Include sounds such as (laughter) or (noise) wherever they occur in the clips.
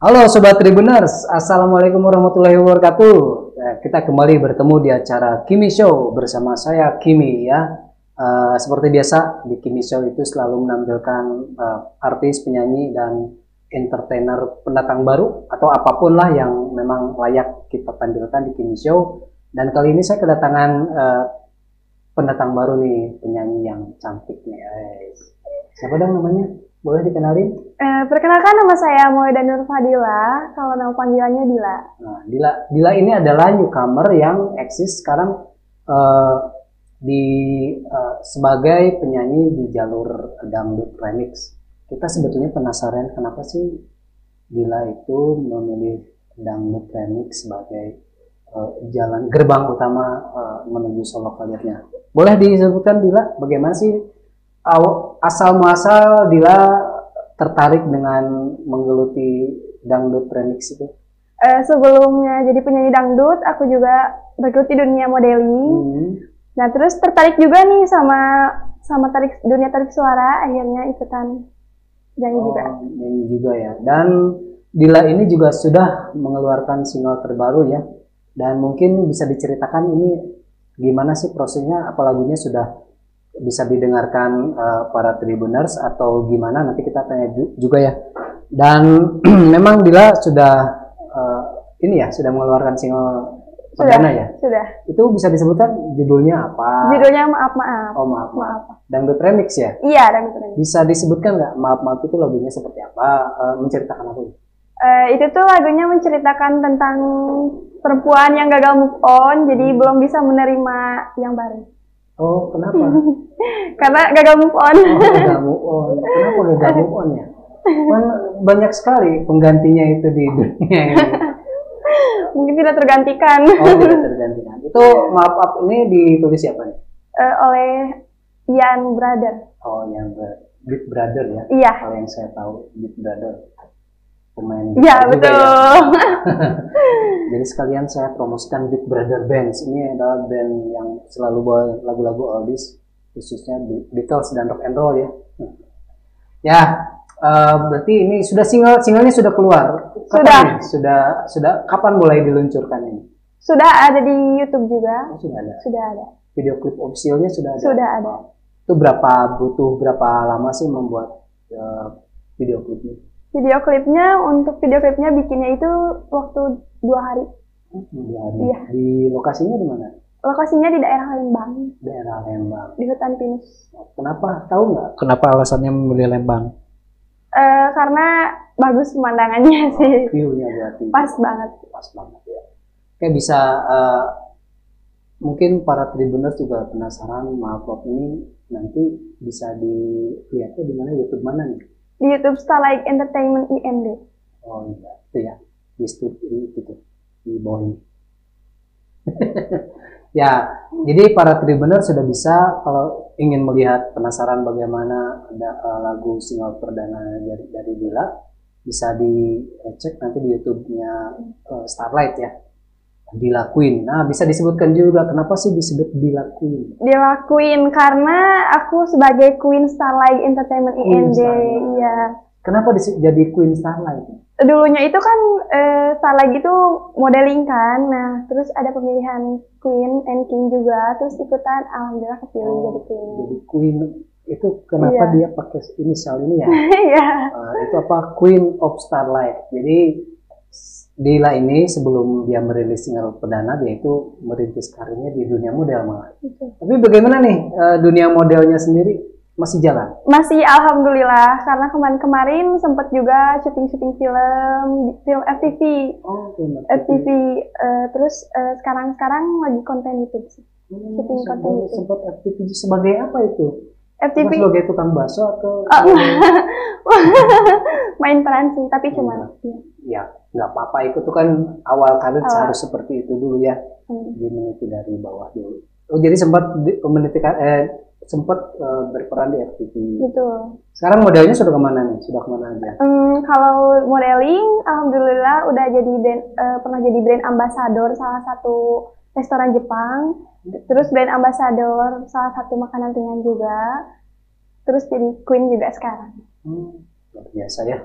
Halo Sobat Tribuners, Assalamualaikum warahmatullahi wabarakatuh. Ya, kita kembali bertemu di acara Kimi Show bersama saya Kimi ya. Uh, seperti biasa di Kimi Show itu selalu menampilkan uh, artis, penyanyi dan entertainer pendatang baru atau apa pun lah yang memang layak kita tampilkan di Kimi Show. Dan kali ini saya kedatangan uh, pendatang baru nih, penyanyi yang cantik nih. Siapa dong namanya? Boleh dikenalin? Eh, perkenalkan nama saya Moeda Nur Fadila, kalau nama panggilannya Dila. Nah, Dila, Dila ini adalah newcomer yang eksis sekarang uh, di uh, sebagai penyanyi di jalur dangdut remix. Kita sebetulnya penasaran kenapa sih Dila itu memilih dangdut remix sebagai uh, jalan gerbang utama uh, menuju solo karirnya. Boleh disebutkan Dila bagaimana sih asal muasal Dila tertarik dengan menggeluti dangdut remix itu? Uh, sebelumnya jadi penyanyi dangdut, aku juga bergeluti dunia modeling. Hmm. Nah terus tertarik juga nih sama sama tarik dunia tarik suara, akhirnya ikutan nyanyi oh, juga. Nyanyi juga ya. Dan Dila ini juga sudah mengeluarkan single terbaru ya. Dan mungkin bisa diceritakan ini gimana sih prosesnya? Apa lagunya sudah bisa didengarkan uh, para tribuners atau gimana nanti kita tanya juga ya. Dan (clears throat) memang Dila sudah uh, ini ya sudah mengeluarkan single perdana ya. Sudah. Itu bisa disebutkan judulnya apa? Judulnya maaf maaf. Oh maaf maaf. Dangdut remix ya? Iya dangdut remix. Bisa disebutkan nggak maaf maaf itu lagunya seperti apa? Uh, menceritakan apa? Uh, itu tuh lagunya menceritakan tentang perempuan yang gagal move on, jadi belum bisa menerima yang baru. Oh, kenapa? (laughs) Karena gagal move on. Oh, gagal move on. Kenapa gagal move on ya? Kan banyak sekali penggantinya itu di dunia ini. (laughs) Mungkin tidak tergantikan. Oh, tidak tergantikan. Itu maaf maaf ini ditulis siapa nih? Uh, oleh Ian Brother. Oh, Ian Brother. Big Brother ya? Iya. Kalau yang saya tahu Big Brother pemain Iya betul. Ya. (laughs) Jadi sekalian saya promosikan Big Brother Bands. Ini adalah band yang selalu bawa lagu-lagu oldies, khususnya Beatles dan rock and roll ya. Ya, uh, berarti ini sudah single singlenya sudah keluar. Kapan sudah. Ini? Sudah sudah kapan mulai diluncurkan ini? Sudah ada di YouTube juga. Oh, sudah ada. Sudah ada. Video klip officialnya sudah ada. Sudah ada. Itu berapa butuh berapa lama sih membuat uh, video klipnya? Video klipnya untuk video klipnya bikinnya itu waktu dua hari. Dua hari. Iya. Di lokasinya di mana? Lokasinya di daerah Lembang. Daerah Lembang. Di hutan pinus. Kenapa? Tahu nggak? Kenapa alasannya memilih Lembang? Uh, karena bagus pemandangannya oh, sih. View-nya berarti. Pas banget. Pas banget ya. Kayak bisa uh, mungkin para tribuners juga penasaran maaf ini nanti bisa dilihatnya di mana YouTube mana nih? Di YouTube Starlight Entertainment IND. Oh iya, itu ya di studio itu tuh di bawah ini. (laughs) ya, jadi para tribuner sudah bisa kalau ingin melihat penasaran bagaimana ada uh, lagu single perdana dari dari Dila bisa dicek nanti di YouTube-nya uh, Starlight ya dilakuin. Nah, bisa disebutkan juga kenapa sih disebut dilakuin? Dilakuin karena aku sebagai Queen Starlight Entertainment IND, iya. Kenapa jadi Queen Starlight? Dulunya itu kan eh, Starlight itu modeling kan, nah terus ada pemilihan Queen and King juga, terus ikutan alhamdulillah kepilih oh, jadi Queen. Jadi Queen itu kenapa iya. dia pakai inisial ini ya? (laughs) Iya. uh, itu apa Queen of Starlight. Jadi Dila ini sebelum dia merilis single perdana dia itu merintis karirnya di dunia model malah. Tapi bagaimana nih uh, dunia modelnya sendiri masih jalan? Masih alhamdulillah karena kemarin-kemarin sempat juga syuting-syuting film film FTV. Oh, film FTV. FTV uh, eh, terus uh, sekarang-sekarang lagi konten YouTube sih. Hmm, syuting konten YouTube. Sempat FTV sebagai apa itu? FTV sebagai tukang bakso atau oh, (laughs) main peran sih tapi cuma ya, ya nggak apa-apa. Itu tuh kan awal karir oh. harus seperti itu dulu ya. Hmm. di meniti dari bawah dulu. Oh jadi sempat meniti eh sempat uh, berperan di FTV betul. Sekarang modelnya sudah ke mana nih? Sudah ke mana aja? Hmm, kalau modeling alhamdulillah udah jadi brand uh, pernah jadi brand ambasador salah satu restoran Jepang. Terus brand ambasador salah satu makanan ringan juga. Terus jadi queen juga sekarang. Hmm, luar biasa ya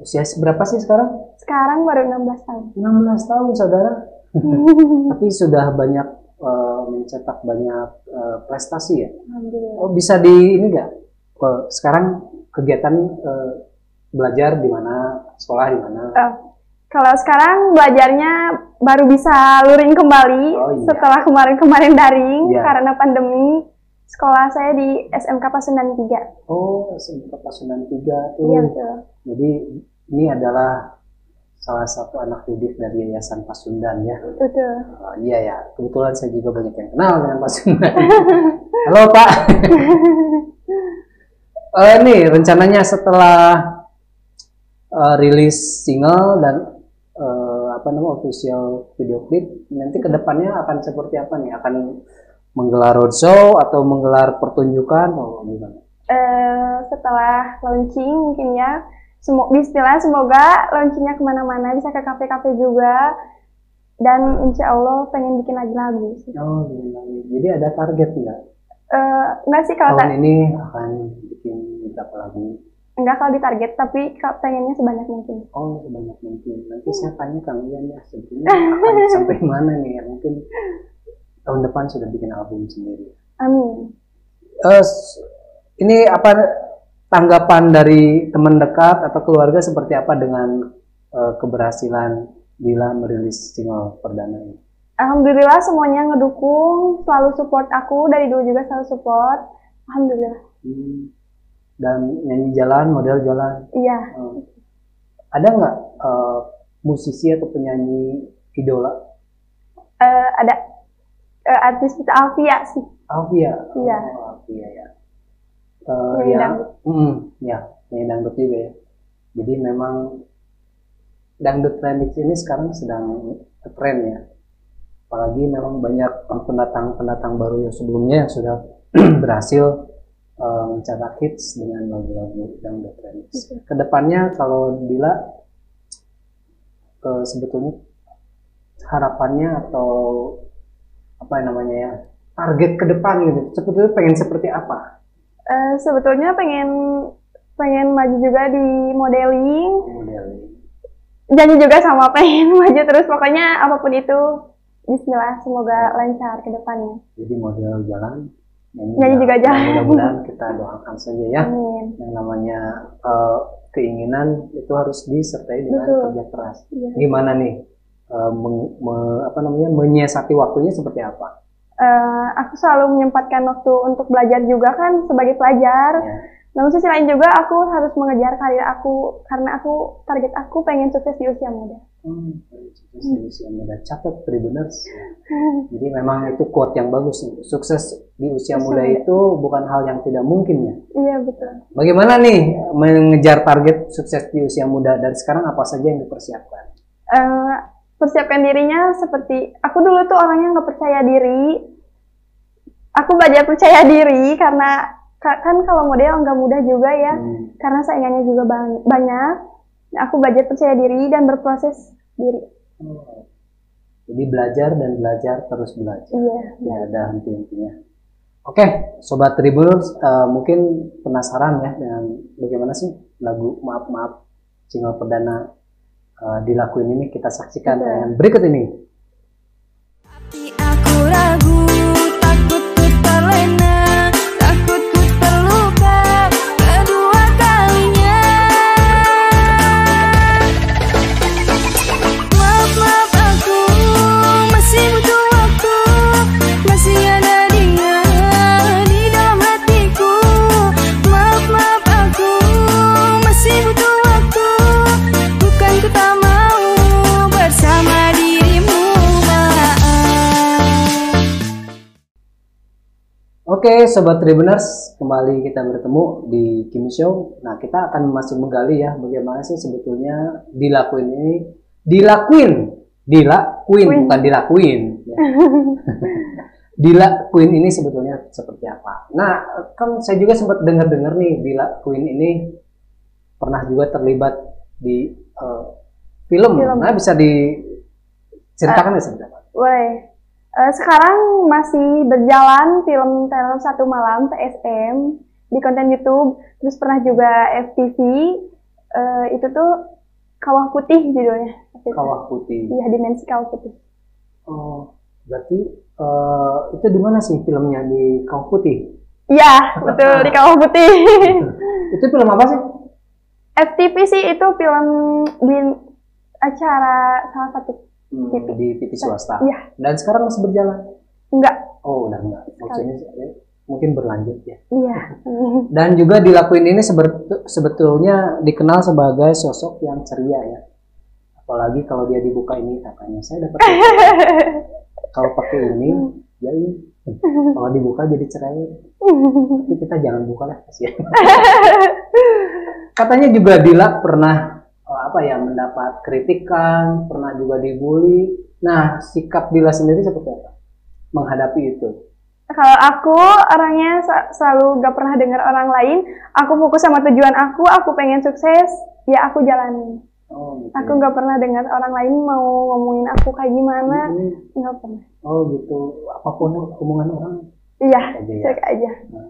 Usia berapa sih sekarang? Sekarang baru 16 tahun. 16 tahun, saudara. (laughs) Tapi sudah banyak uh, mencetak banyak uh, prestasi ya. Alhamdulillah. Oh, bisa di ini enggak? Uh, sekarang kegiatan uh, belajar di mana, sekolah di mana? Uh, kalau sekarang belajarnya baru bisa luring kembali oh, iya. setelah kemarin-kemarin daring iya. karena pandemi. Sekolah saya di SMK Pasundan 3. Oh, SMK Pasundan 3 tuh. Iya, betul. Jadi ini adalah salah satu anak didik dari Yayasan Pasundan ya. Betul. Oh, iya ya, kebetulan saya juga banyak yang kenal dengan Pasundan. (laughs) Halo Pak. (laughs) uh, ini rencananya setelah uh, rilis single dan uh, apa namanya official video clip, nanti ke depannya akan seperti apa nih? Akan menggelar roadshow atau menggelar pertunjukan atau gimana? Uh, setelah launching mungkin ya Semo Bismillah semoga launchingnya ke mana-mana bisa ke kafe-kafe juga dan insya Allah pengen bikin lagi lagu sih. Oh, lagi. Jadi ada target nggak? Uh, enggak sih kalau tahun ini akan bikin berapa lagu? Enggak kalau ditarget, tapi pengennya sebanyak mungkin. Oh, sebanyak mungkin. Nanti saya tanya Kang Ian ya, sebetulnya (laughs) akan sampai mana nih ya? Mungkin tahun depan sudah bikin album sendiri. Amin. Uh, ini apa tanggapan dari teman dekat atau keluarga seperti apa dengan uh, keberhasilan Dila merilis single perdana ini? Alhamdulillah semuanya ngedukung, selalu support aku dari dulu juga selalu support. Alhamdulillah. Hmm. Dan nyanyi jalan, model jalan. Iya. Hmm. Ada nggak uh, musisi atau penyanyi idola? Uh, ada uh, artis Alfia sih. Alfia. Iya. Oh, Alfia ya uh, ya, mm, ya, nyanyi dangdut juga ya. Jadi memang dangdut remix ini sekarang sedang tren ya. Apalagi memang banyak pendatang-pendatang baru yang sebelumnya yang sudah (clears throat) berhasil uh, mencatat hits dengan lagu-lagu dangdut remix. Ke depannya kalau Dila uh, sebetulnya harapannya atau apa namanya ya target ke depan gitu sebetulnya pengen seperti apa Uh, sebetulnya pengen pengen maju juga di modeling. Modeling. Janji juga sama pengen (laughs) maju terus pokoknya apa pun itu Bismillah semoga lancar ke depannya. Jadi model jalan, nyanyi, nyanyi juga jalan. Mudah-mudahan kita doakan saja ya. Amin. Yang namanya uh, keinginan itu harus disertai dengan Betul. kerja keras. Ya. Gimana nih? Uh, meng, me, apa namanya menyiasati waktunya seperti apa? Uh, aku selalu menyempatkan waktu untuk belajar juga kan sebagai pelajar. Yeah. Namun sisi lain juga aku harus mengejar karir aku karena aku target aku pengen sukses di usia muda. Hmm, sukses di usia muda. Catat Tribuners. Jadi memang itu quote yang bagus. Sukses di usia muda itu bukan hal yang tidak mungkin ya. Iya betul. Bagaimana nih mengejar target sukses di usia muda dan sekarang apa saja yang dipersiapkan? Uh, persiapkan dirinya seperti aku dulu tuh orangnya nggak percaya diri. Aku belajar percaya diri karena kan kalau model nggak mudah juga ya hmm. karena saingannya juga banyak. Aku belajar percaya diri dan berproses diri. Oh. jadi belajar dan belajar terus belajar. Iya tidak ada henti hentinya oke sobat tribuners uh, mungkin penasaran ya dengan bagaimana sih lagu maaf maaf single perdana uh, dilakuin ini kita saksikan dengan berikut ini Oke, Sobat Tribuners, kembali kita bertemu di Kimi Show. Nah, kita akan masih menggali ya bagaimana sih sebetulnya dilakuin ini, dilakuin, dilakuin, bukan dilakuin. Ya. (laughs) dilakuin ini sebetulnya seperti apa? Nah, kan saya juga sempat dengar-dengar nih, dilakuin ini pernah juga terlibat di uh, film. film. Nah, bisa diceritakan uh, seperti apa? Woi, Uh, sekarang masih berjalan film teror satu malam TSM di konten YouTube, terus pernah juga FTV. uh, itu tuh Kawah Putih judulnya. Kawah Putih. Iya, Dimensi Kawah Putih. Oh, berarti uh, itu di mana sih filmnya di Kawah Putih? Iya, (laughs) betul di Kawah Putih. (laughs) itu film apa sih? FTV sih itu film di acara salah satu hmm, TV. di TV swasta. Iya. Dan sekarang masih berjalan? Enggak. Oh, udah enggak. Maksudnya mungkin berlanjut ya. Iya. (laughs) Dan juga dilakuin ini sebetulnya dikenal sebagai sosok yang ceria ya. Apalagi kalau dia dibuka ini katanya saya dapat (laughs) kalau pakai ini ya ini kalau dibuka jadi cerai. Tapi kita jangan buka lah kasihan. (laughs) katanya juga Dila pernah eh, apa ya mendapat kritikan, pernah juga dibully. Nah, sikap Dila sendiri seperti apa menghadapi itu? kalau aku orangnya selalu gak pernah dengar orang lain aku fokus sama tujuan aku aku pengen sukses ya aku jalani oh, gitu. aku gak pernah dengar orang lain mau ngomongin aku kayak gimana hmm. nggak pernah oh gitu apa pun omongan orang iya cek ya. aja nah,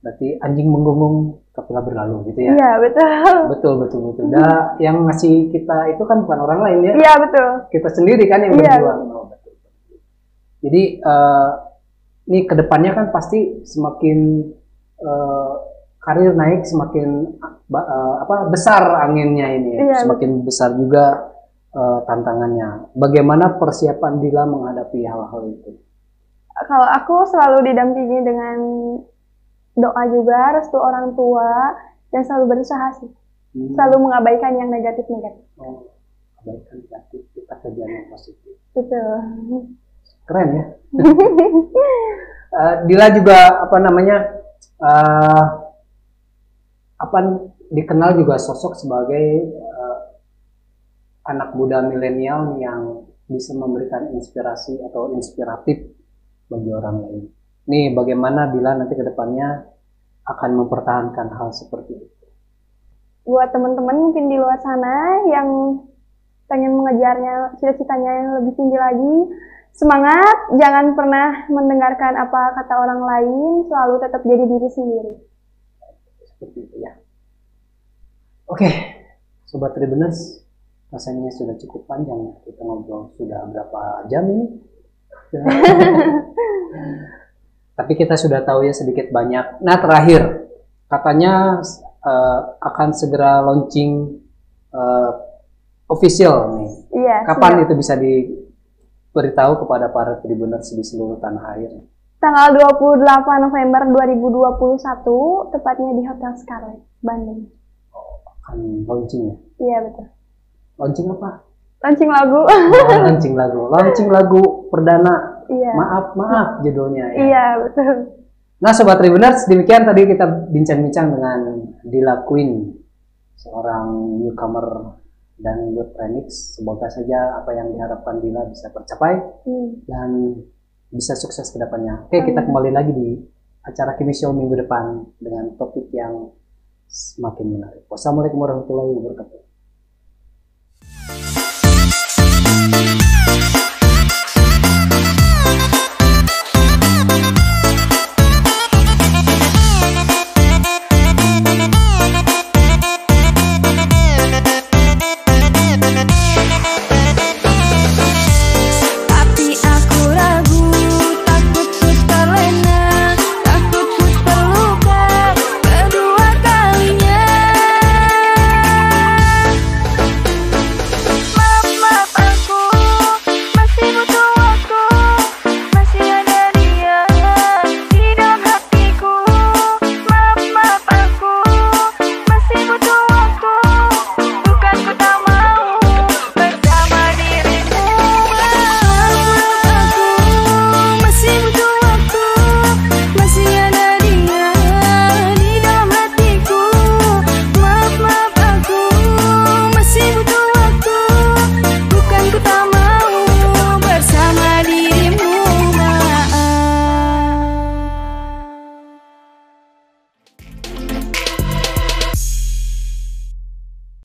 berarti anjing menggonggong kapilah berlalu gitu ya? Iya betul. Betul betul betul. Nah yang ngasih kita itu kan bukan orang lain ya? Iya betul. Kita sendiri kan yang iya, berjuang. Oh, betul. jadi uh, ini ke depannya kan pasti semakin uh, karir naik semakin uh, apa besar anginnya ini ya. iya, semakin besar juga uh, tantangannya. Bagaimana persiapan Dila menghadapi hal-hal itu? Kalau aku selalu didampingi dengan doa juga restu orang tua dan selalu berusaha sih. Hmm. selalu mengabaikan yang negatif negatif oh, abaikan negatif kita kerja yang positif. Betul. Keren ya. Uh, (laughs) Dila juga apa namanya uh, apa dikenal juga sosok sebagai uh, anak muda milenial yang bisa memberikan inspirasi atau inspiratif bagi orang lain. Nih bagaimana Dila nanti ke depannya akan mempertahankan hal seperti itu. Buat teman-teman mungkin di luar sana yang pengen mengejarnya cita-citanya yang lebih tinggi lagi, Semangat, jangan pernah mendengarkan apa kata orang lain, selalu tetap jadi diri sendiri. Seperti itu ya. Oke, Sobat Tribuners, rasanya sudah cukup panjang ya. Kita ngobrol sudah berapa jam ini? (laughs) Tapi kita sudah tahu ya sedikit banyak. Nah terakhir, katanya uh, akan segera launching uh, official nih. Iya. Kapan siap. itu bisa di beritahu kepada para tribuners di seluruh tanah air? Tanggal 28 November 2021, tepatnya di Hotel Scarlet, Bandung. Oh, akan launching ya? Iya, betul. Launching apa? Launching lagu. Oh, launching lagu. Launching lagu perdana. Iya. Maaf, maaf judulnya ya. Iya, betul. Nah, Sobat Tribuners, demikian tadi kita bincang-bincang dengan Dila Queen, seorang newcomer dan buat Remix semoga saja apa yang diharapkan Dila bisa tercapai hmm. dan bisa sukses ke depannya. Oke, kita kembali lagi di acara Kimi Show minggu depan dengan topik yang semakin menarik. Wassalamualaikum warahmatullahi wabarakatuh.